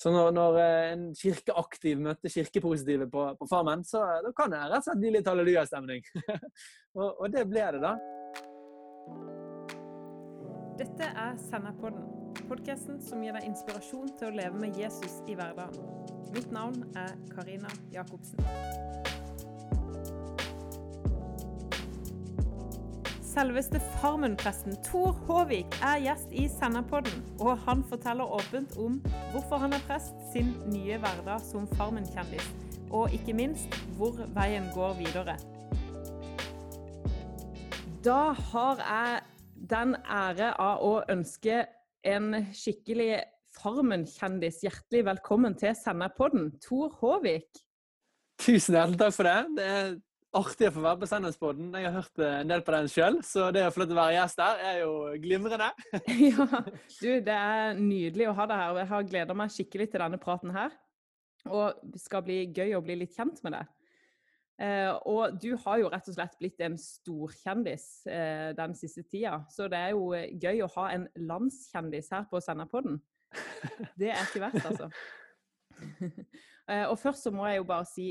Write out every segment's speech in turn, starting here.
Så når, når eh, en kirkeaktiv møtte kirkepositive på, på Farmen, så eh, da kan det rett og slett bli litt hallelujastemning. og, og det ble det, da. Dette er Senderpodden, podkasten som gir deg inspirasjon til å leve med Jesus i hverdagen. Mitt navn er Karina Jacobsen. Selveste Farmen-presten Tor Håvik er gjest i Senderpodden, og han forteller åpent om hvorfor han er prest, sin nye hverdag som Farmen-kjendis, og ikke minst hvor veien går videre. Da har jeg den ære av å ønske en skikkelig Farmen-kjendis hjertelig velkommen til Senderpodden, Tor Håvik. Tusen hjertelig takk for det. Det er artig å få være på Senderspodden. Jeg har hørt eh, en del på den sjøl, så det å få lov til å være gjest der er jo glimrende. ja, du, det er nydelig å ha deg her. og Jeg har gleda meg skikkelig til denne praten her. Og det skal bli gøy å bli litt kjent med deg. Eh, og du har jo rett og slett blitt en storkjendis eh, den siste tida. Så det er jo gøy å ha en landskjendis her på Senderpodden. Det er ikke verst, altså. eh, og først så må jeg jo bare si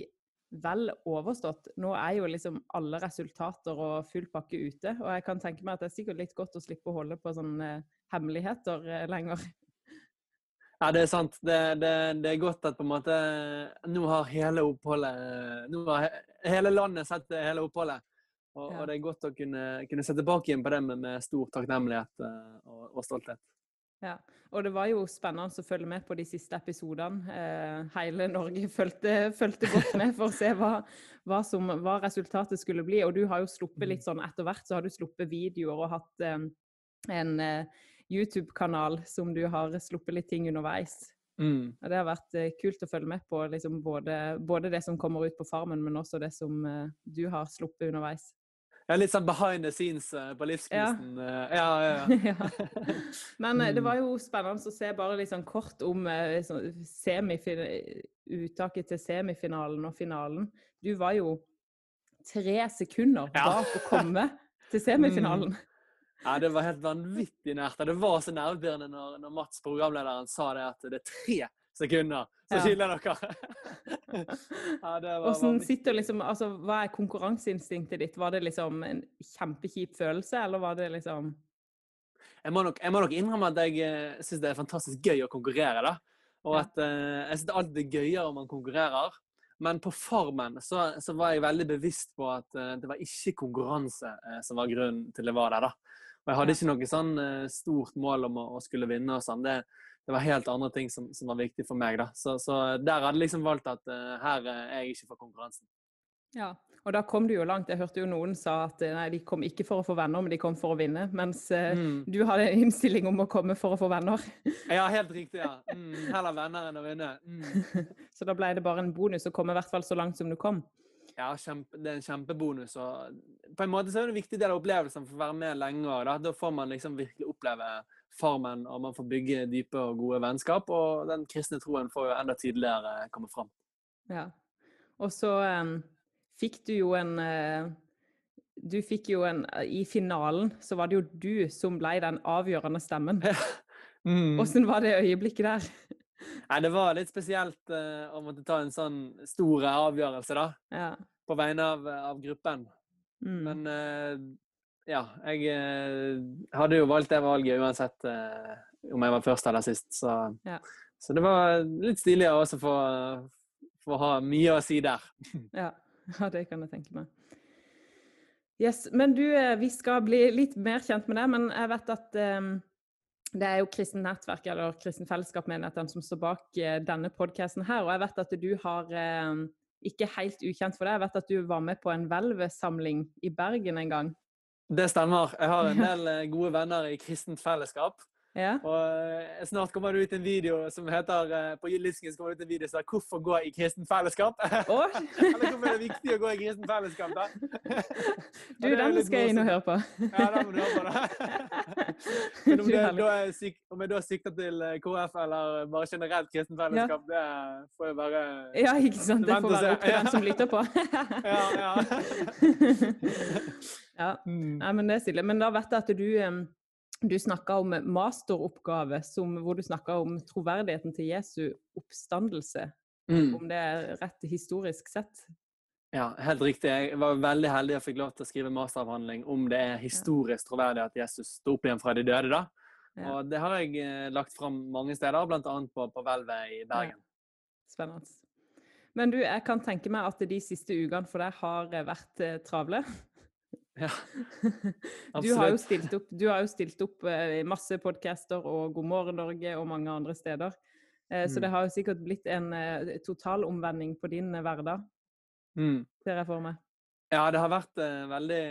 vel overstått. Nå er jo liksom alle resultater og full pakke ute. Og jeg kan tenke meg at det er sikkert litt godt å slippe å holde på sånne hemmeligheter eh, lenger. Ja, det er sant. Det, det, det, er godt at på en måte Nå har hele oppholdet Nå har hele landet sett hele oppholdet. Og, ja. og det er godt å kunne, kunne se tilbake igjen på det med, med stor takknemlighet eh, og, og stolthet. Ja, og det var jo spennende å følge med på de siste episodene. Eh, hele Norge fulgte, fulgte, godt med for å se hva, hva, som, hva, resultatet skulle bli. Og du har jo sluppet litt sånn etter hvert, så har du sluppet videoer og hatt eh, en eh, YouTube-kanal som du har sluppet litt ting underveis. Mm. Og det har vært kult å følge med på liksom både, både, det som kommer ut på Farmen, men også det som du har sluppet underveis. Ja, litt sånn behind the scenes uh, på livskristen. Ja. Uh, ja, ja, ja. Men uh, det var jo spennende å se bare litt sånn kort om uttaket til semifinalen og finalen. Du var jo tre sekunder bak å komme til semifinalen. Mm. Ja, det var helt vanvittig nært. Det var så nervepirrende når, når Mats, programlederen, sa det at det er tre sekunder så skiller dere. ja, Hvordan sitter liksom, altså, Hva er konkurranseinstinktet ditt? Var det liksom en kjempekjip følelse, eller var det liksom Jeg må nok, jeg må nok innrømme at jeg uh, syns det er fantastisk gøy å konkurrere. da. Og at uh, jeg syns alltid det er gøyere om man konkurrerer. Men på Farmen så, så var jeg veldig bevisst på at uh, det var ikke konkurranse uh, som var grunnen til det var der. da. Og jeg hadde ikke noe sånn stort mål om å, å skulle vinne og sånn. Det, det var helt andre ting som, som, var viktig for meg. da. Så, så der hadde jeg liksom valgt at uh, her er jeg ikke for konkurransen. Ja, og da kom du jo langt. Jeg hørte jo noen sa at eh, nei, de kom ikke for å få venner, men de kom for å vinne. Mens uh, mm. du hadde en innstilling om å komme for å få venner. ja, helt riktig. ja. Mm, heller venner enn å vinne. Mm. så da ble det bare en bonus å komme i hvert fall så langt som du kom. Ja, kjempe, det er en kjempebonus. og På en måte så er det en viktig del av opplevelsen for å være med lenge. Da, da får man liksom virkelig oppleve Farmen, og man får bygge dype og gode vennskap. Og den kristne troen får jo enda tydeligere komme fram. Ja. Og så um, fikk du jo en uh, Du fikk jo en I finalen så var det jo du som ble den avgjørende stemmen. mm. Var det øyeblikket der? Nei, Det var litt spesielt uh, å måtte ta en sånn stor avgjørelse, da. Ja. På vegne av, av gruppen. Mm. Men uh, ja, jeg uh, hadde jo valgt det valget uansett eh, om jeg var først eller sist. Så, ja. så det var litt stilig å også få, få, ha mye å si der. ja. ja, det kan jeg tenke meg. Yes, Men du, eh, vi skal bli litt mer kjent med deg. Men jeg vet at um, det er jo Kristen Nettverk eller Kristen Fellesskap-menigheten som står bak uh, denne podkasten her. Og jeg vet at du har uh, ikke helt ukjent for deg. Jeg vet at du var med på en hvelvesamling i Bergen en gang. Det stemmer. Jeg har en del eh, gode venner i kristent fellesskap. Ja. Og eh, snart kommer det ut en video som heter eh, på Livsken kommer det ut en video som heter 'Hvorfor gå i kristent fellesskap?' Oh. Eller hvorfor er det viktig å gå i kristent fellesskap, da? du, den skal jeg inn og høre på. ja, den må du høre på. da. Men om, det, da syk, om jeg da sikter til KF eller bare generelt kristent fellesskap, ja. det får jeg bare Ja, ikke sant. Det får være opp til den som lytter på. ja, ja. ja. Mm. Nei, men det er stille. Men da vet jeg at du du snakka om masteroppgave som, hvor du snakka om troverdigheten til Jesu oppstandelse. Mm. Om det er rett historisk sett. Ja, helt riktig. Jeg var veldig heldig og fikk lov til å skrive masteravhandling om det er historisk troverdig at Jesus sto opp igjen fra de døde. da. Ja. Og det har jeg eh, lagt fram mange steder, bl.a. på, på Hvelvet i Bergen. Spennende. Men du, jeg kan tenke meg at de siste ukene for deg har vært eh, travle. Ja, Du har opp, du har jo stilt opp eh, i masse podcaster og God morgen Norge og mange andre steder. Eh, Så Mm. det har jo sikkert blitt en eh, total omvending på din hverdag, Mm. ser jeg for meg. Ja, det har vært veldig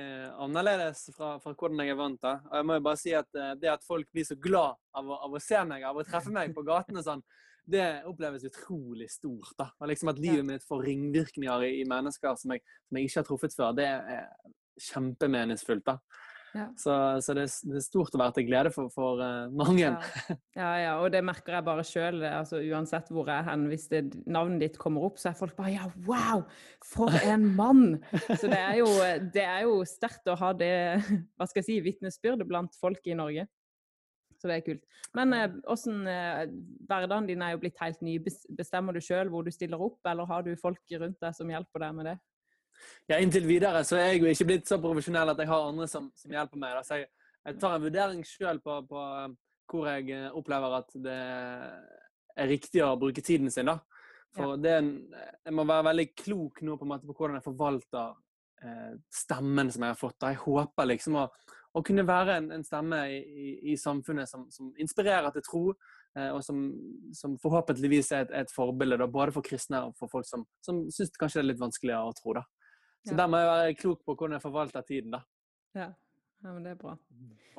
annerledes fra, fra hvordan jeg er vant til. Og jeg må jo bare si at det at folk blir så glad av å, av å se meg, av å treffe meg på gaten og sånn, det oppleves utrolig stort. da. Og liksom At livet mitt får ringvirkninger i, i mennesker som jeg, som jeg ikke har truffet før, det er kjempemeningsfullt. da. Ja. Så, så det, er- det er stort å være til glede for, for uh, mange. Ja. ja, ja, og det merker jeg bare sjøl. Altså, uansett hvor jeg er hen, hvis det, navnet ditt kommer opp, så er folk bare Ja, wow! For en mann! Så det er jo, det er jo sterkt å ha det hva skal jeg si, vitnesbyrdet blant folk i Norge. Så det er kult. Men eh, hvordan, eh, hverdagen din er jo blitt helt ny. Bestemmer du sjøl hvor du stiller opp, eller har du folk rundt deg som hjelper deg med det? Ja, Inntil videre så er jeg jo ikke blitt så profesjonell at jeg har andre som, som hjelper meg. Da. Så jeg, jeg tar en vurdering sjøl på, på um, hvor jeg eh, opplever at det er riktig å bruke tiden sin. da. For det er en, jeg må være veldig klok nå på, på hvordan jeg forvalter eh, stemmen som jeg har fått. da. Jeg håper liksom å, å kunne være en, en stemme i, i, i samfunnet som, som inspirerer til tro, eh, og som, som forhåpentligvis er et, et forbilde da, både for kristne og for folk som, som syns kanskje det er litt vanskeligere å tro. da. Så Ja. der må jeg være klok på hvordan jeg forvalter tiden. da. Ja, ja men det er bra.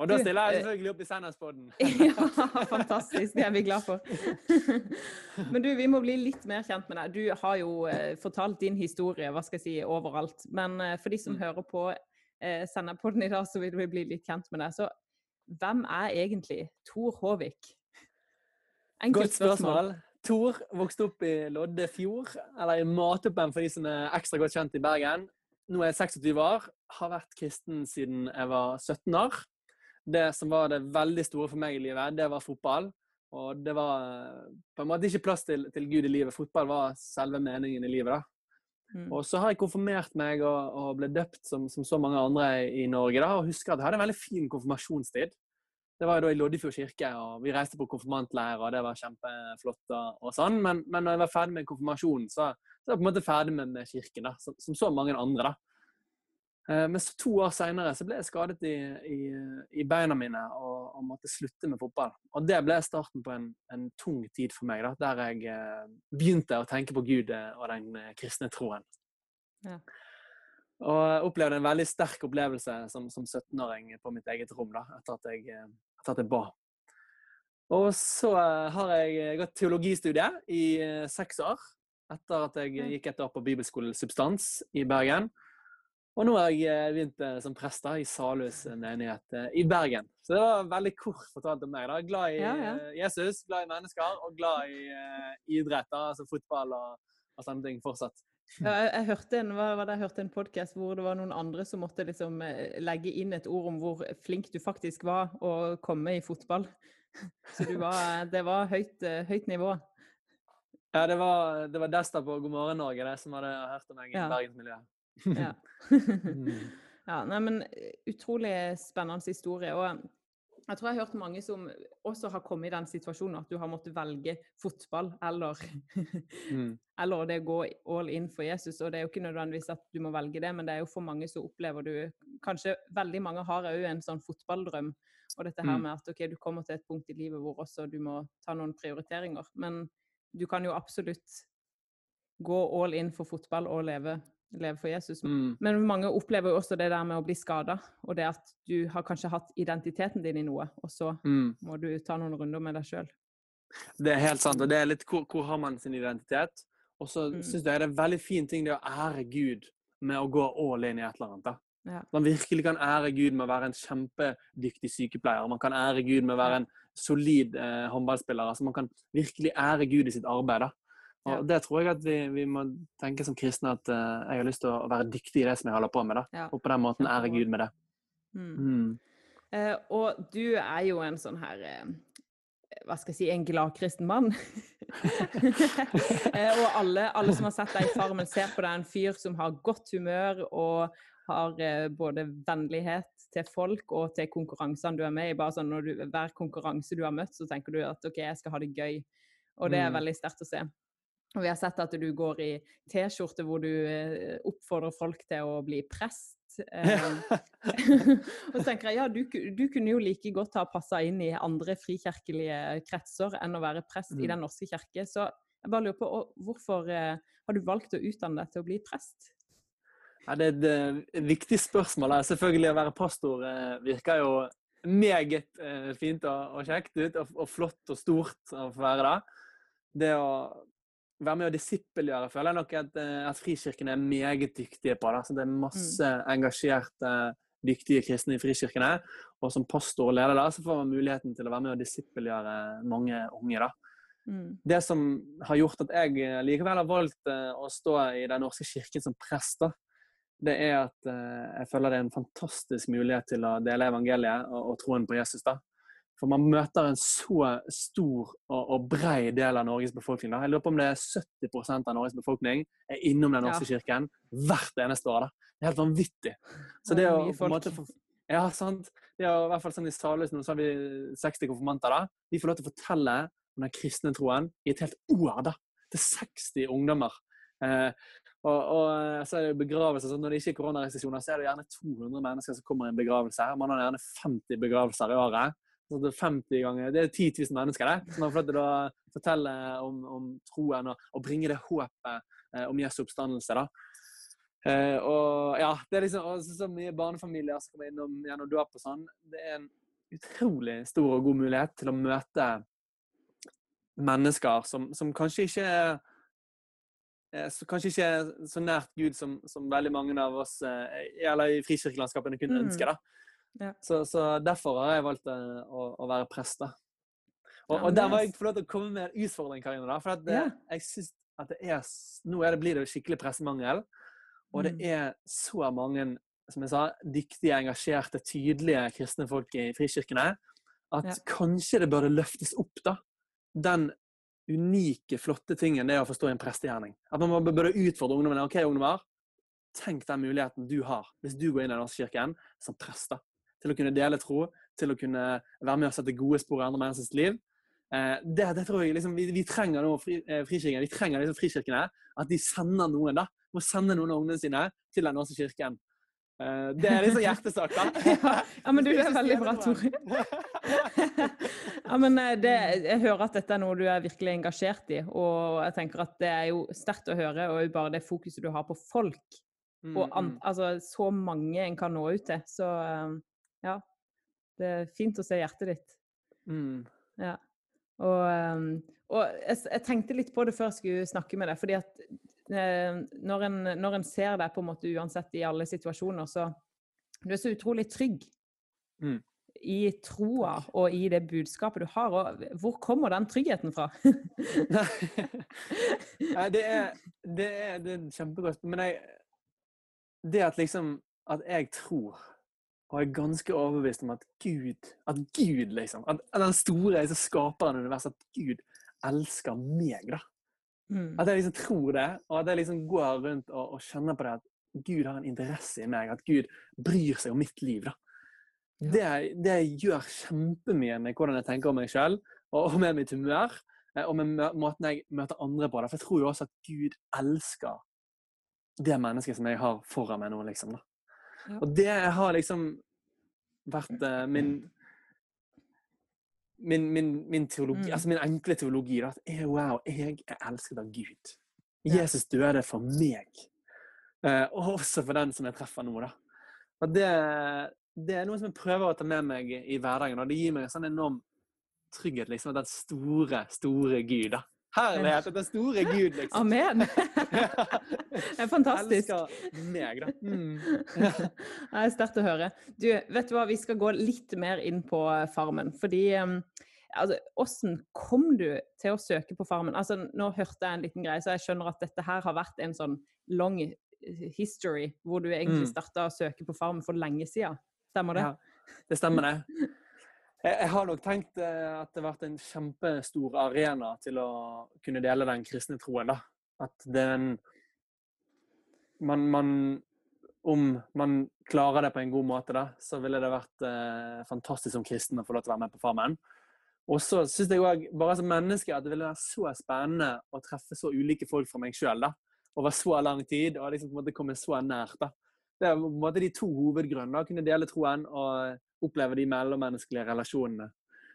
Og da stiller jeg eh, selvfølgelig opp i Senderspodden. Ja, fantastisk. Det er vi glad for. Men du, vi må bli litt mer kjent med deg. Du har jo eh, fortalt din historie hva skal jeg si, overalt. Men eh, for de som Mm. hører på eh, Senderpodden i dag, så vil vi bli litt kjent med deg. Så hvem er egentlig Tor Håvik? Godt spørsmål. Tor vokste opp i Loddefjord, eller i Matoppen for de som er ekstra godt kjent i Bergen. Nå er jeg 26 år, har vært kristen siden jeg var 17 år. Det som var det veldig store for meg i livet, det var fotball. Og det var eh, på en måte ikke plass til, til Gud i livet. Fotball var selve meningen i livet. da. Mm. Og så har jeg konfirmert meg og, og ble døpt som, som så mange andre i Norge. da, Og husker at jeg hadde en veldig fin konfirmasjonstid. Det var jo da i Loddefjord kirke, og vi reiste på konfirmantleir, og det var kjempeflott. og, sånn, Men, men når jeg var ferdig med konfirmasjonen, så, så var jeg på en måte ferdig med, med kirken, da, som, som så mange andre. da. Eh, Men så to år seinere ble jeg skadet i, i, i beina mine og, og måtte slutte med fotball. Og det ble starten på en, en tung tid for meg, da, der jeg eh, begynte å tenke på Gud eh, og den kristne troen. Ja. Og opplevde en veldig sterk opplevelse som, som 17-åring på mitt eget rom, da, etter at jeg, eh, etter at jeg ba. Og så eh, har jeg gått teologistudie i eh, seks år, etter at jeg gikk et år på Bibelskolen Substans i Bergen. Og nå har jeg eh, begynt eh, som prest i Salhus menighet eh, i Bergen. Så det var veldig kort fortalt om meg. da. Glad i Ja, ja. eh, Jesus, glad i mennesker og glad i eh, idrett, altså fotball og, og sånne ting fortsatt. Ja, jeg, jeg hørte en, hva, hva det, jeg hørte en podcast hvor det var noen andre som måtte liksom eh, legge inn et ord om hvor flink du faktisk var å komme i fotball. Så du var, det var høyt, eh, høyt nivå. Ja, det var, det var Desta på God morgen Norge det som hadde hørt om meg i Ja. bergensmiljøet. Ja. ja, nei, men eh, utrolig spennende historie. Og jeg tror jeg har hørt mange som også har kommet i den situasjonen at du har måttet velge fotball eller, Mm. eller det å gå all in for Jesus. Og det er jo ikke nødvendigvis at du må velge det, men det er jo for mange så opplever du Kanskje veldig mange har òg en sånn fotballdrøm. Og dette her Mm. med at ok, du kommer til et punkt i livet hvor også du må ta noen prioriteringer. Men du kan jo absolutt gå all in for fotball og leve, leve for Jesus. Mm. Men mange opplever jo også det der med å bli skada, og det at du har kanskje hatt identiteten din i noe, og så Mm. må du ta noen runder med deg sjøl. Det er helt sant. og det er litt Hvor, hvor har man sin identitet? Og så Mm. syns jeg det er en veldig fin ting det å ære Gud med å gå all in i et eller annet. da. Ja. Man virkelig kan ære Gud med å være en kjempedyktig sykepleier. Man kan ære Gud med å være en solid eh, håndballspiller. altså Man kan virkelig ære Gud i sitt arbeid. da. Og Ja. Det tror jeg at vi, vi må tenke som kristne at uh, jeg har lyst til å være dyktig i det som jeg holder på med. Ja. Og på den måten ære Gud med det. Mm. Mm. Uh, og du er jo en sånn her uh, Hva skal jeg si En gladkristen mann. og alle, alle som har sett deg i Farmen, ser på deg en fyr som har godt humør og har både vennlighet til folk og til konkurransene du er med i. Bare sånn når du, Hver konkurranse du har møtt, så tenker du at OK, jeg skal ha det gøy. Og det er Mm. veldig sterkt å se. Og vi har sett at du går i T-skjorte hvor du eh, oppfordrer folk til å bli prest. Eh, og så tenker jeg ja, du, du kunne jo like godt ha passa inn i andre frikirkelige kretser enn å være prest i Mm. Den norske kirke. Så jeg bare lurer på hvorfor eh, har du valgt å utdanne deg til å bli prest? Ja, det er et viktig spørsmål. Selvfølgelig å være pastor virker jo meget fint og, og kjekt ut, og, og flott og stort å få være det. Det å være med å disippelgjøre føler jeg nok at, eh, at frikirkene er meget dyktige på. det. Så det er masse engasjerte, dyktige kristne i frikirkene. Og som pastor og leder da, så får man muligheten til å være med å disippelgjøre mange unge. da. Mm. Det som har gjort at jeg eh, likevel har valgt eh, å stå i Den norske kirken som prest, da, det er at jeg føler det er en fantastisk mulighet til å dele evangeliet og, og troen på Jesus. da. For man møter en så stor og, og brei del av Norges befolkning. da. Jeg lurer på om det er 70% av Norges befolkning er innom Den norske kirken hvert eneste år. da. Det er helt vanvittig. Så Det å på en måte ja, sant. Det er i hvert fall sånn I Salhus nå så har vi 60 konfirmanter. da. De får lov til å fortelle om den kristne troen i et helt år. da. Til 60 ungdommer. Eh, og, og så er det begravelser. så Når det ikke er koronarestriksjoner, så er det gjerne 200 mennesker som kommer i en begravelse. Man har gjerne 50 begravelser i året. Så det er 50 ganger, det er 10 000 mennesker det, som har fått til å fortelle om, om troen og, og bringe det håpet eh, om Jesu oppstandelse. da. Eh, og ja, det er liksom også så, så mye barnefamilier som kommer innom gjennom dåp og sånn. Det er en utrolig stor og god mulighet til å møte mennesker som, som kanskje ikke er eh, så kanskje ikke er så nært Gud som, som veldig mange av oss eh, eller i frikirkelandskapene kunne Mm. ønske. da. Ja. Så, så derfor har jeg valgt eh, å, å være prest. da. Og, og der var jeg få lov til å komme med en utfordring, Karina. da, for det, Ja. jeg synes at det er, Nå er det, blir det skikkelig pressemangel. Og det Mm. er så mange som jeg sa, dyktige, engasjerte, tydelige kristne folk i frikirkene at Ja. kanskje det burde løftes opp, da. Den unike, flotte tingen det er å forstå en prestegjerning. At man burde utfordre ungdommene. OK, ungdommer, tenk den muligheten du har hvis du går inn i Den kirken som prest. da. Til å kunne dele tro, til å kunne være med og sette gode spor i andre menneskers liv. Eh, det, det tror jeg liksom, vi, vi trenger nå fri, eh, frikirken, vi trenger liksom frikirkene. At de sender noen da, må sende noen av ungene sine til Den norske kirken. Eh, det er liksom hjertesak, da. Ja, ja, men du, er veldig bra, Tori. Tore. ja, men det, jeg hører at dette er noe du er virkelig engasjert i, og jeg tenker at det er jo sterkt å høre, og bare det fokuset du har på folk, Mm, og an, mm. altså så mange en kan nå ut til. Så ja, det er fint å se hjertet ditt. Mm. Ja. Og, eh, og jeg, jeg tenkte litt på det før jeg skulle snakke med deg, fordi at eh, når en, når en ser deg på en måte uansett i alle situasjoner, så du er så utrolig trygg Mm. i troa og i det budskapet du har. Og hvor kommer den tryggheten fra? Nei, det er, det er, det er kjempegodt. Men jeg Det at liksom At jeg tror, og er ganske overbevist om at Gud At Gud, liksom At, den store liksom, skaperen av universet, at Gud elsker meg, da. Mm. At jeg liksom tror det, og at jeg liksom går rundt og, og kjenner på det at Gud har en interesse i meg, at Gud bryr seg om mitt liv. da. Det, det gjør kjempemye med hvordan jeg tenker om meg sjøl, og, og med mitt humør. eh, Og med måten jeg møter andre på. Da. For jeg tror jo også at Gud elsker det mennesket som jeg har foran meg nå, liksom. da. Og det har liksom vært uh, min Min, min, min teologi, Mm. altså min enkle teologi, da, er, wow, jeg er elsket av Gud. Jesus døde for meg. Eh, og også for den som jeg treffer nå, da. Og det, det er noe som jeg prøver å ta med meg i hverdagen, og det gir meg en sånn enorm trygghet, liksom, at den store, store Gud, da. Herlighet, den store Gud, liksom. Amen! Det er fantastisk. Jeg Elsker meg, da. Mm. Det er sterkt å høre. Du, vet du hva, vi skal gå litt mer inn på eh, Farmen. Fordi um, altså, Hvordan kom du til å søke på Farmen? Altså, nå hørte jeg en liten greie, så jeg skjønner at dette her har vært en sånn long history, hvor du egentlig Mm. starta å søke på Farmen for lenge siden. Stemmer det? Ja. det stemmer det. Jeg, har nok tenkt eh, at det har vært en kjempestor arena til å kunne dele den kristne troen. da. At det er en man, man, Om man klarer det på en god måte, da, så ville det vært eh, fantastisk som kristen å få lov til å være med på Farmen. Og så syns jeg òg, bare som menneske, at det ville være så spennende å treffe så ulike folk fra meg sjøl over så lang tid, og liksom på en måte komme så nært. da. Det er på en måte de to hovedgrunnene. Å kunne dele troen og oppleve de mellommenneskelige relasjonene.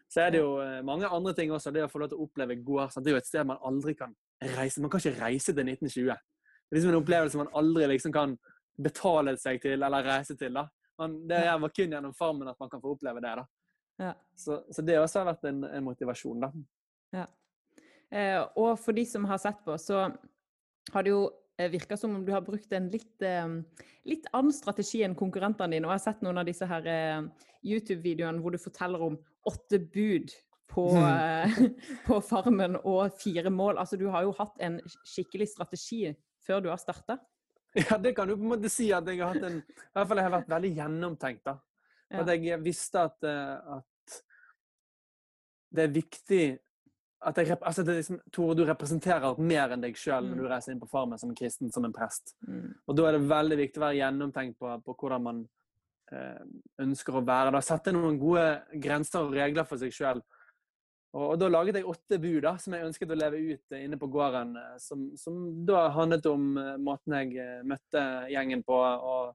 Så er det jo eh, mange andre ting også. Det å få lov til å oppleve gård. Det er jo et sted man aldri kan reise. Man kan ikke reise til 1920. Det er liksom en opplevelse man aldri liksom kan betale seg til eller reise til. da. Man, det er kun gjennom Farmen at man kan få oppleve det. da. Ja. Så, så, det også har vært en, en motivasjon, da. Ja. Eh, og for de som har sett på, så har det jo virker som om du har brukt en litt, eh, litt annen strategi enn konkurrentene dine. Og jeg har sett noen av disse her eh, YouTube-videoene hvor du forteller om åtte bud på, mm. på, Farmen og fire mål. Altså, du har jo hatt en skikkelig strategi før du har starta. Ja, det kan du på en måte si at jeg har hatt en I hvert fall jeg har vært veldig gjennomtenkt. da. At jeg visste at, at det er viktig at jeg, altså det liksom, Tore, du representerer mer enn deg sjøl når du mm. reiser inn på Farmen som en kristen, som en prest. Mm. Og Da er det veldig viktig å være gjennomtenkt på, på hvordan man eh, ønsker å være. Da Sette noen gode grenser og regler for seg sjøl. Og, og, Da laget jeg åtte bud da, som jeg ønsket å leve ut eh, inne på gården. Eh, som, som da handlet om eh, måten jeg møtte gjengen på, og,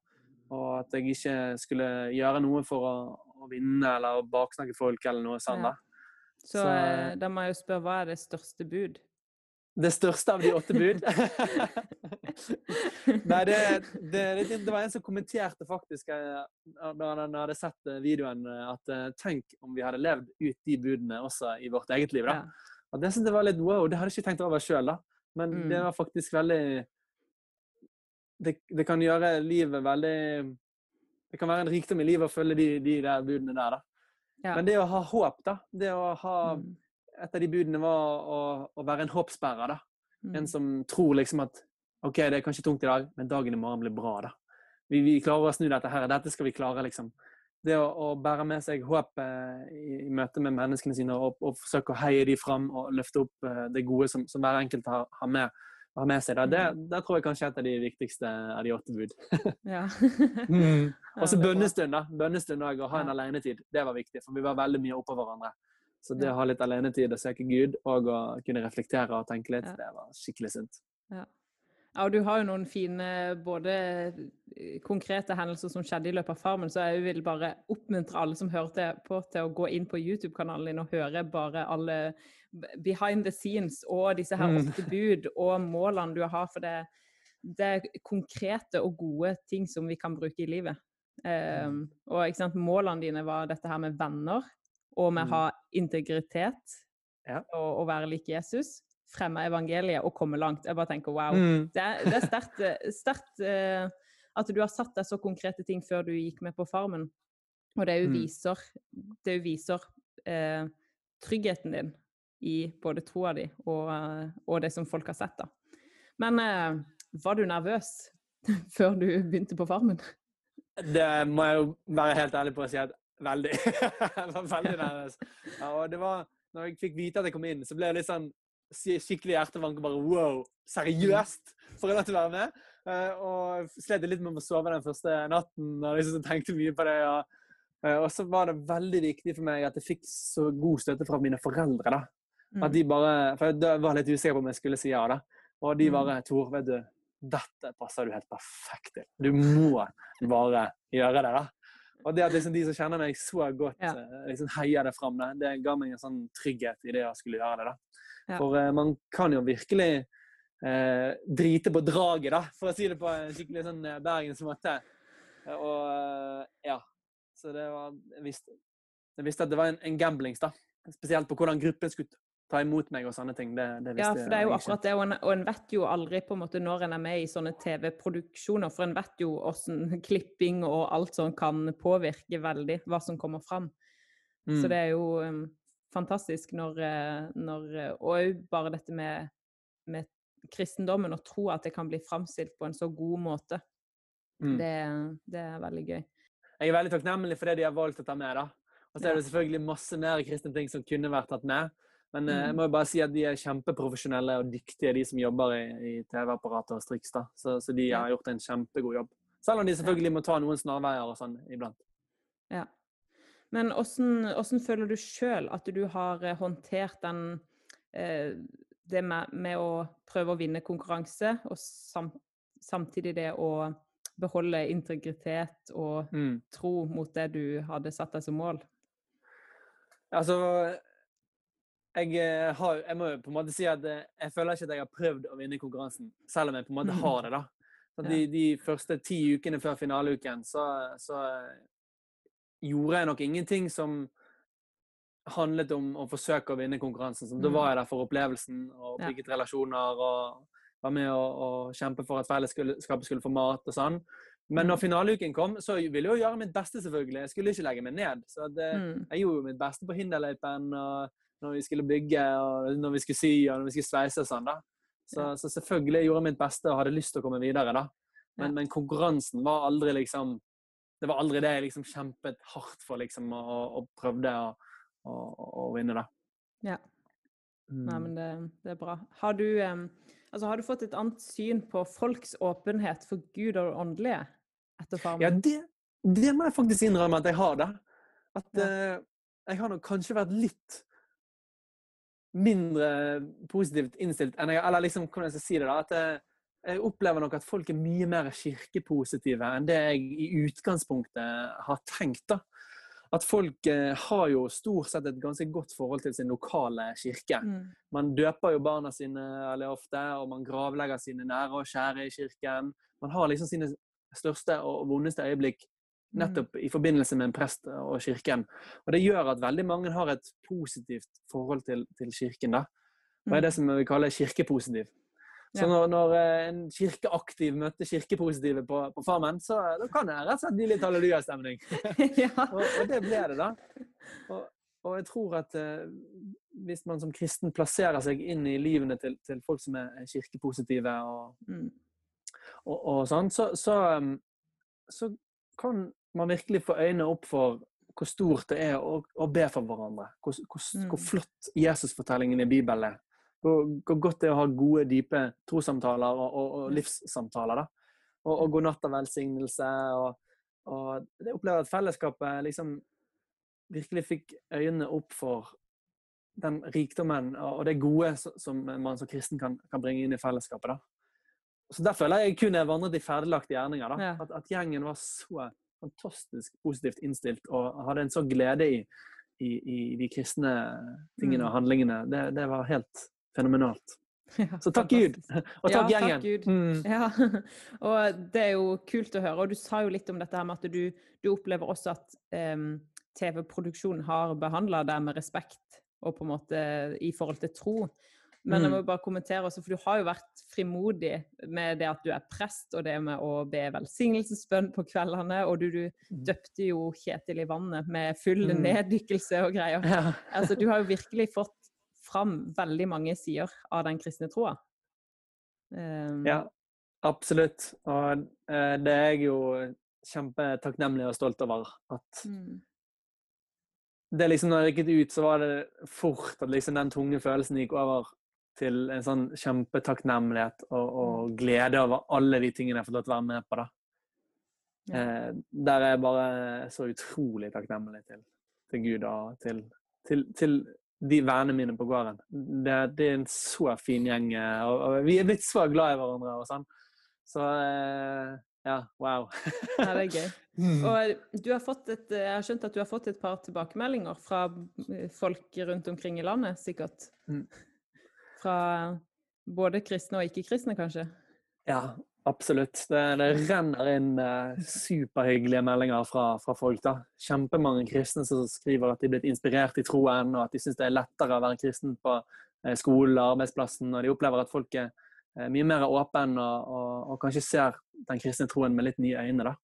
og, at jeg ikke skulle gjøre noe for å, å vinne eller baksnakke folk eller noe sånt. da. Så, så eh, da må jeg jo spørre, hva er det største bud? Det største av de åtte bud? Nei, det, det, det, var en som kommenterte faktisk eh, da han hadde sett eh, videoen, at tenk om vi hadde levd ut de budene også i vårt eget liv. da. Ja. Og det syntes jeg var litt wow. Det hadde jeg ikke tenkt over sjøl, da. Men mm. det var faktisk veldig det, det, kan gjøre livet veldig Det kan være en rikdom i livet å følge de, de der budene der, da. Ja. Men det å ha håp, da. Det å ha mm. Et av de budene var å, å være en håpsbærer. da. Mm. En som tror liksom at OK, det er kanskje tungt i dag, men dagen i morgen blir bra. da. Vi, vi klarer å snu dette her. Dette skal vi klare, liksom. Det å, å bære med seg håp eh, i, i, møte med menneskene sine og, og, forsøke å heie de fram og løfte opp eh, det gode som, som, hver enkelt har, har med har med seg. Da. Det, mm. det tror jeg kanskje er et av de viktigste av de åtte bud. ja. mm. Og så bønnestund, da. Bønnestund òg, å ha en alenetid. Det var viktig, for vi var veldig mye oppå hverandre. Så det å ha litt alenetid og søke Gud, og å kunne reflektere og tenke litt, det var skikkelig sunt. Ja. Ja, og du har jo noen fine både eh, konkrete hendelser som skjedde i løpet av Farmen, så jeg vil bare oppmuntre alle som hørte på, til å gå inn på YouTube-kanalen din og høre bare alle behind the scenes og disse her mm. åtte bud og målene du har. For det, det, er konkrete og gode ting som vi kan bruke i livet. Um, og ikke sant, målene dine var dette her med venner, og med å mm. ha integritet ja. og og være lik Jesus fremme evangeliet og komme langt. Jeg bare tenker wow. Mm. Det, det, er sterkt uh, at du har satt deg så konkrete ting før du gikk med på Farmen. Og det jo viser, det viser uh, tryggheten din i både troa di og, uh, og, det som folk har sett. da. Men var du nervøs før du begynte på Farmen? Det må jeg jo være helt ærlig på å si at veldig. jeg var veldig nervøs. Ja, og det var, når jeg fikk vite at jeg kom inn, så ble jeg litt sånn skikkelig hjertevank og bare wow, seriøst! Får jeg lov til å være med? Uh, og slet litt med å sove den første natten og liksom tenkte mye på det. Og, uh, og, så var det veldig viktig for meg at jeg fikk så god støtte fra mine foreldre. da. Mm. At de bare, For jeg var litt usikker på om jeg skulle si ja. da. Og de mm. bare Tor, vet du, dette passer du helt perfekt til. Du må bare gjøre det. da. Og det at liksom de som kjenner meg så godt, ja. Eh, liksom heier det fram, det ga meg en sånn trygghet i det å skulle gjøre det. da. Ja. For uh, man kan jo virkelig uh, drite på draget, da, for å si det på en skikkelig sånn uh, bergensmåte. Uh, og ja. Så det var Jeg visste, jeg visste at det var en, en gamblings, da. Spesielt på hvordan gruppen skulle ta imot meg og sånne ting. Det, det ja, for det er jo akkurat det, og en, og en, vet jo aldri på en måte når en er med i sånne TV-produksjoner, for en vet jo hvordan klipping og alt sånt kan påvirke veldig hva som kommer fram. Mm. Så det er jo um, fantastisk når, eh, når eh, Og bare dette med, med, kristendommen, og tro at det kan bli framstilt på en så god måte. Mm. Det, det, er veldig gøy. jeg er veldig takknemlig for det de har valgt å ta med. da. Og så er det selvfølgelig masse mer kristne ting som kunne vært tatt med. Men mm. jeg må jo bare si at de er kjempeprofesjonelle og dyktige, de som jobber i, i TV-apparatet og Strix. Så, så de har gjort en kjempegod jobb. Selv om de selvfølgelig må ta noen snarveier og sånn iblant. Ja. Men åssen føler du sjøl at du har eh, håndtert den eh, Det med, med å prøve å vinne konkurranse, og sam, samtidig det å beholde integritet og Mm. tro mot det du hadde satt deg som mål? Altså jeg, eh, har, jeg må jo på en måte si at eh, jeg føler ikke at jeg har prøvd å vinne konkurransen, selv om jeg på en måte Mhm. har det. da. Så de, de første ti ukene før finaleuken så, så eh, gjorde jeg nok ingenting som handlet om å forsøke å vinne konkurransen. Så da Mm. var jeg der for opplevelsen og Ja. bygget relasjoner og var med å kjempe for at fellesskapet skulle få mat og sånn. Men når Mm. finaleuken kom, så ville jeg jo gjøre mitt beste, selvfølgelig. Jeg skulle ikke legge meg ned. Så det, Mm. jeg gjorde jo mitt beste på hinderløypen og når vi skulle bygge, og når vi skulle sy og når vi skulle sveise og sånn. da. Så, Ja. så selvfølgelig gjorde jeg mitt beste og hadde lyst til å komme videre. da. Men, Ja. men konkurransen var aldri liksom Det var aldri det jeg liksom kjempet hardt for, liksom, og, og prøvde å, og, og vinne, da. Ja. Nei, Mm. men det, det er bra. Har du, um, altså, har du fått et annet syn på folks åpenhet for Gud og det åndelige etter Farmen? Ja, det, det må jeg faktisk innrømme at jeg har, da. At Ja. uh, jeg har nok kanskje vært litt mindre positivt innstilt enn jeg Eller liksom, hvordan jeg skal si det, da. At jeg, jeg opplever nok at folk er mye mer kirkepositive enn det jeg i utgangspunktet har tenkt, da. At folk eh, har jo stort sett et ganske godt forhold til sin lokale kirke. Mm. Man døper jo barna sine veldig ofte, og man gravlegger sine nære og kjære i kirken. Man har liksom sine største og vondeste øyeblikk. Nettopp i forbindelse med en prest og kirken. Og det gjør at veldig mange har et positivt forhold til, til kirken. da. Og er det som vi kaller kirkepositiv. Så Mm. Når, når eh, en kirkeaktiv møter kirkepositive på, på Farmen, så da kan det rett og slett bli litt hallelujastemning. ja. Og, og det ble det, da. Og, og jeg tror at eh, hvis man som kristen plasserer seg inn i livene til, til folk som er kirkepositive og, Mm. og, og sånn, så, så, um, så kan man virkelig får øynene opp for hvor stort det er å, å be for hverandre. Hvor, hvor, hvor Mm. flott Jesusfortellingen i Bibelen er. Hvor, hvor godt det er å ha gode, dype trossamtaler og, og, og livssamtaler. da. Og, og god natt og velsignelse. Og, og jeg opplever at fellesskapet liksom virkelig fikk øynene opp for den rikdommen og det gode som- som man som kristen kan, kan bringe inn i fellesskapet. da. Så Der føler jeg kun jeg vandret i ferdiglagte gjerninger. da. Ja. At, at gjengen var så fantastisk positivt innstilt og hadde en sånn glede i, i, i de kristne tingene Mm. og handlingene. Det, det var helt fenomenalt. Ja, Så takk Gud! Og takk Ja, takk gjengen! Gud. Mm. Ja, og det er jo kult å høre. Og du sa jo litt om dette her med at du, du opplever også at um, TV-produksjonen har behandla deg med respekt og på en måte i forhold til tro. Men jeg Mm. må bare kommentere også, for du har jo vært frimodig med det at du er prest, og det med å be velsignelsesbønn på kveldene, og du, du Mm. døpte jo Kjetil i vannet med full Mm. neddykkelse og greier. Ja. Altså, du har jo virkelig fått fram veldig mange sider av den kristne troa. Um, ja, absolutt. Og uh, det er jeg jo kjempetakknemlig og stolt over. At mm, det liksom, når jeg gikk ut, så var det fort at liksom den tunge følelsen gikk over til en sånn kjempetakknemlighet og, og glede over alle de tingene jeg har fått lov til å være med på. da. Ja. Eh, der er jeg bare så utrolig takknemlig til, til Gud og til, til, til de vennene mine på gården. Det, det er en så fin gjeng, eh, og, og vi er blitt så glad i hverandre og sånn. Så eh, ja, wow. Ja, det er gøy. Mm. Og du har fått et, jeg har skjønt at du har fått et par tilbakemeldinger fra folk rundt omkring i landet, sikkert. Mm. Fra både kristne og ikke-kristne, kanskje? Ja, absolutt. Det, det renner inn eh, superhyggelige meldinger fra, fra folk. da. Kjempemange kristne som skriver at de er blitt inspirert i troen, og at de syns det er lettere å være kristen på eh, skolen og arbeidsplassen. Og de opplever at folk er eh, mye mer åpne og, og, og kanskje ser den kristne troen med litt nye øyne. da.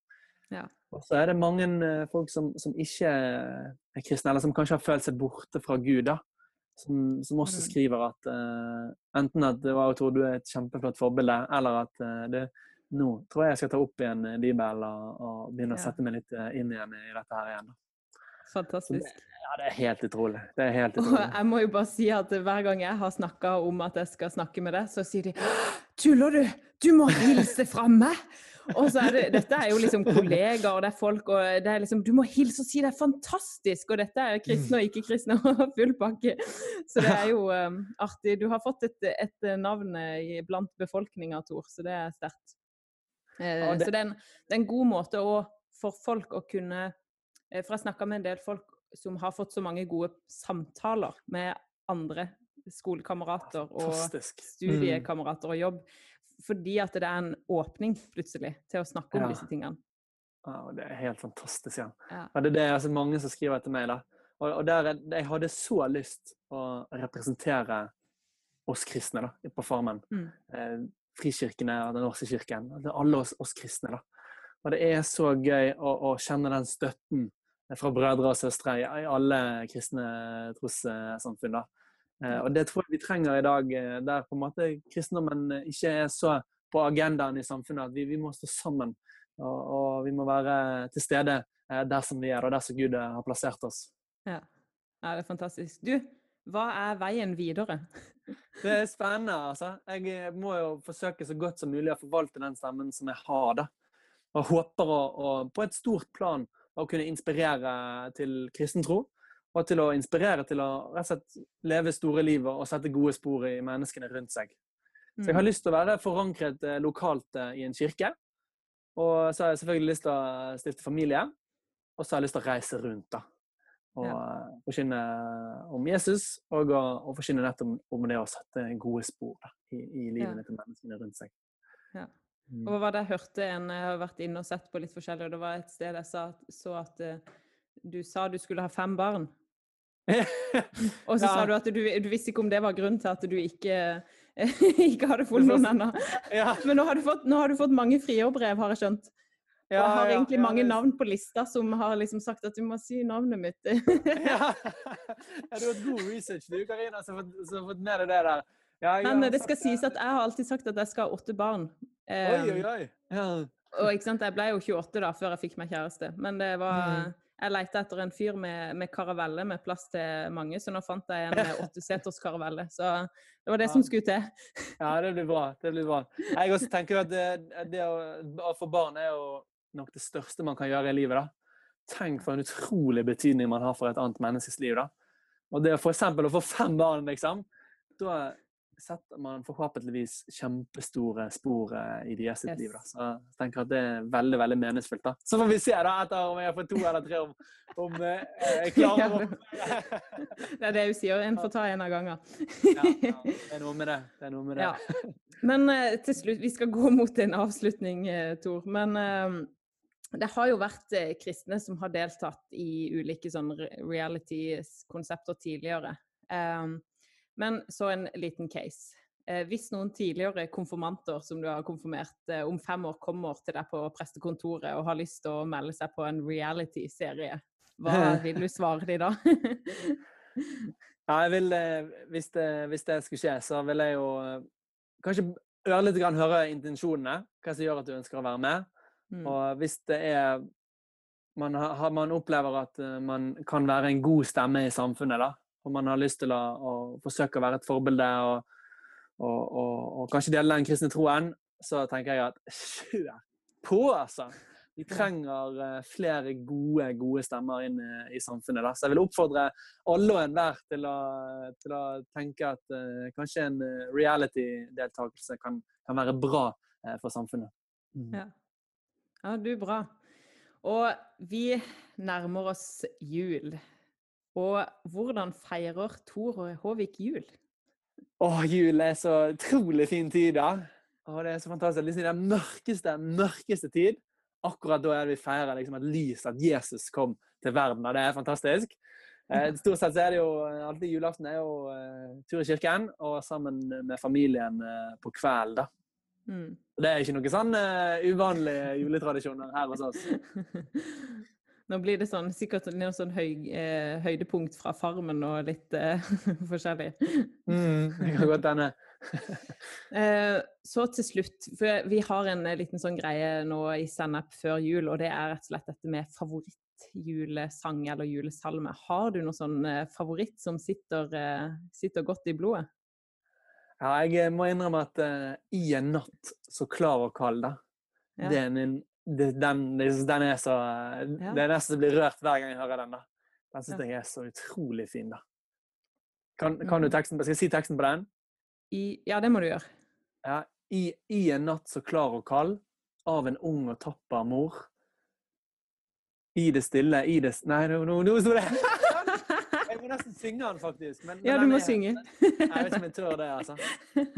Ja. Og så er det mange eh, folk som, som ikke er kristne, eller som kanskje har følt seg borte fra Gud. da. Som, som også Mm. skriver at uh, enten at det var, Tor, du er et kjempeflott forbilde, eller at uh, det, nå tror jeg jeg skal ta opp igjen eh, Bibelen og, og begynne å sette meg litt inn igjen i dette her igjen. Fantastisk. Fantastisk. Ja, det er helt utrolig. Det er helt Og jeg må jo bare si at hver gang jeg har snakka om at jeg skal snakke med deg, så sier de Tuller du? Du må hilse fra meg! Og så er det, Dette er jo liksom kollegaer, og det er folk, og det er liksom Du må hilse og si det er fantastisk! Og dette er kristne og ikke-kristne og full pakke. Så det er jo um, artig. Du har fått et, et navn eh, blant befolkninga, Tor, så det er sterkt. Eh, Ja, Så det er, en, det er en god måte å, for folk å kunne eh, For jeg snakka med en del folk som har fått så mange gode samtaler med andre skolekamerater og. Mm. studiekamerater og jobb. Fordi at det er en åpning plutselig til å snakke om Ja. disse tingene. Ja, og det er helt fantastisk. Ja. Ja. Ja, det er det altså, mange som skriver etter meg. da. Og, og der, er- jeg hadde så lyst å representere oss kristne da, på Farmen. Mm. Eh, frikirkene og Den norske kirken. Altså, Alle oss, oss kristne. da. Og det er så gøy å, å kjenne den støtten fra brødre og søstre i, i alle kristne trossamfunn. da. Eh, og det tror jeg vi trenger i dag, eh, der på en måte kristendommen eh, ikke er så på agendaen i samfunnet. at Vi, vi må stå sammen, og, og vi må være til stede der som vi er, og der som Gud har plassert oss. Ja. ja, det er fantastisk. Du, hva er veien videre? Det er spennende, altså. Jeg må jo forsøke så godt som mulig å forvalte den stemmen som jeg har, da. Og håper å, å på et stort plan å kunne inspirere til kristen tro. Og til å inspirere til å rett og slett leve store livet og sette gode spor i menneskene rundt seg. Så jeg har lyst til å være forankret eh, lokalt eh, i en kirke. Og så har jeg selvfølgelig lyst til å stifte familie. Og så har jeg lyst til å reise rundt, da. Og ja. forkynne om Jesus, og å og forkynne nettopp om, om det å sette gode spor da, i, i livene til menneskene rundt seg. Ja. Mm. Og hva var det jeg hørte en Jeg har vært inne og sett på litt forskjellig, og det var et sted jeg sa, så at eh, du sa du skulle ha fem barn. Og så Ja. sa du at du, du visste ikke om det var grunnen til at du ikke, ikke hadde funnet noen ennå. ja, Men nå har, du fått, nå har du fått mange frierbrev, har jeg skjønt. Ja, jeg har egentlig mange navn på lista som har liksom sagt at du må si navnet mitt. Ja. du har hatt god research, du, Karina, som har fått, med deg det der. Men det skal sies at jeg har alltid sagt at jeg skal ha åtte barn. Oi, oi, Um, oi. Ja. Og ikke sant, jeg ble jo 28 da, før jeg fikk meg kjæreste. Men det var Mm. Jeg leita etter en fyr med, med karavelle med plass til mange, så nå fant jeg en med åtteseters karavelle. Så det var det Ja. som skulle til. Ja, det blir bra. Det blir bra. Jeg også tenker at det, det å, få barn er jo nok det største man kan gjøre i livet. da. Tenk for en utrolig betydning man har for et annet menneskes liv. da. Og det for eksempel å få fem barn, liksom, da setter man forhåpentligvis kjempestore spor eh, i deres Yes. liv. da. Så jeg tenker at det er veldig veldig meningsfullt. da. Så får vi se da, etter om jeg får to eller tre, om, om eh, jeg klarer å Det er det hun sier. En får ta en av gangen. ja, ja, Det er noe med det. det, noe med det. Ja. Men eh, til slutt, vi skal gå mot en avslutning, eh, Tor. Men eh, det har jo vært eh, kristne som har deltatt i ulike sånn reality-konsepter tidligere. Eh, men så en liten case. Eh, hvis noen tidligere konfirmanter som du har konfirmert eh, om fem år, kommer til deg på prestekontoret og har lyst til å melde seg på en reality-serie, hva vil du svare dem da? Ja, jeg vil, eh, hvis, det, hvis det skulle skje, så vil jeg jo kanskje ørlite grann høre intensjonene. Hva som gjør at du ønsker å være med. Mm. Og hvis det er man, har, man opplever at man kan være en god stemme i samfunnet, da, og man har lyst til å, å forsøke å være et forbilde og, og, og, og kanskje dele den kristne troen, så tenker jeg at kjør på, altså! Vi trenger eh, flere gode, gode stemmer inn eh, i samfunnet. Da. Så jeg vil oppfordre alle og enhver til, til å tenke at uh, kanskje en reality-deltakelse kan, kan være bra uh, for samfunnet. Mm. Ja. ja, du, bra. Og vi nærmer oss jul. Og hvordan feirer Tor Håvik jul? Å, jul er så utrolig fin tid, da. Og det er så fantastisk. Liksom den mørkeste, mørkeste tid. Akkurat da er det vi feirer liksom, at lys, at Jesus kom til verden. Og det er fantastisk. Eh, stort sett så er det jo alltid julaften er jo uh, tur i kirken, og sammen med familien uh, på kveld, da. Mm. Det er ikke noen sånn uh, uvanlige juletradisjoner her hos oss. Nå blir det sånn, sikkert noe sånn høy, eh, høydepunkt fra Farmen og litt eh, forskjellig. Mm, det kan godt hende. Eh, så til slutt, for vi har en eh, liten sånn greie nå i Sennep før jul, og det er rett og slett dette med favorittjulesang eller julesalme. Har du noe sånn eh, favoritt som sitter, eh, sitter godt i blodet? Ja, jeg må innrømme at eh, i en natt så klar og kald, da. Ja. Det er min, det, den, den er så Ja. Det er nesten så blir rørt hver gang jeg hører den. da. Den syns jeg er så utrolig fin, da. Kan, kan du teksten? Skal jeg si teksten på den? I, ja, det må du gjøre. Ja. I, I en natt så klar og kald, av en ung og tapper mor. I det stille, i det Nei, nå, no, no, sto det Jeg må nesten synge den, faktisk. Men, Ja, du må er- synge. Jeg vet ikke om jeg tør det, altså.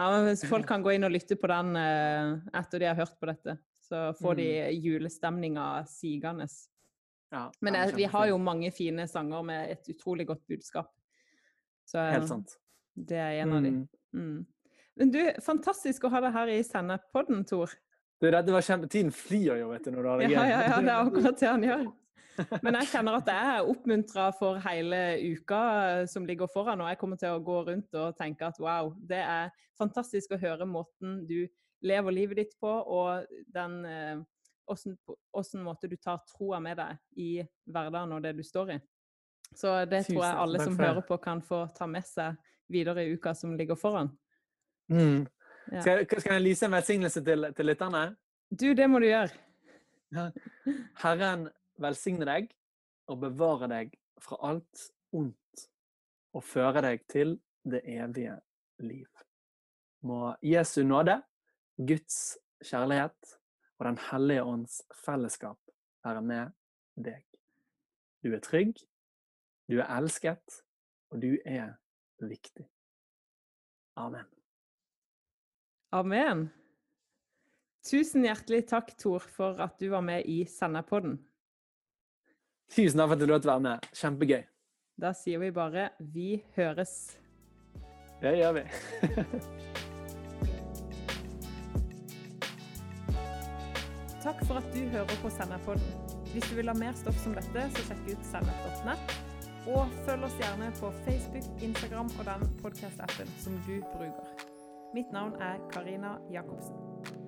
Ja, men hvis folk kan gå inn og lytte på den eh, etter de har hørt på dette, så får de julestemninga sigende. Ja, Men eh, vi har jo mange fine sanger med et utrolig godt budskap. Så Helt sant. det er en av de. Mm. Mm. Men du, fantastisk å ha deg her i sendepodden, Tor. Du, det var kjempe... Tiden flyr jo, vet du, når du har det det ja, ja, ja, det er akkurat det han gjør. Men jeg kjenner at jeg er oppmuntra for hele uka eh, som ligger foran, og jeg kommer til å gå rundt og tenke at wow, det er fantastisk å høre måten du lever livet ditt på, og den eh, åssen måte du tar troa med deg i hverdagen og det du står i. Så det tror jeg alle som hører på, kan få ta med seg videre i uka som ligger foran. Mm. Ja. Skal, skal jeg lyse en velsignelse til, til lytterne? Du, det må du gjøre. Herren velsigne deg og bevare deg fra alt ondt og føre deg til det evige liv. Må Jesu nåde, Guds kjærlighet og Den hellige ånds fellesskap være med deg. Du er trygg, du er elsket, og du er viktig. Amen. Amen. Tusen hjertelig takk, Tor, for at du var med i Senderpodden. Tusen takk for at du lot være med. Kjempegøy. Da sier vi bare 'vi høres'. Det gjør vi. Takk for at du hører på Senderpodden. Hvis du vil ha mer stoff som dette, så sjekk ut sennep.net. Og følg oss gjerne på Facebook, Instagram og den podkast-appen som du bruker. Mitt navn er Karina Jacobsen.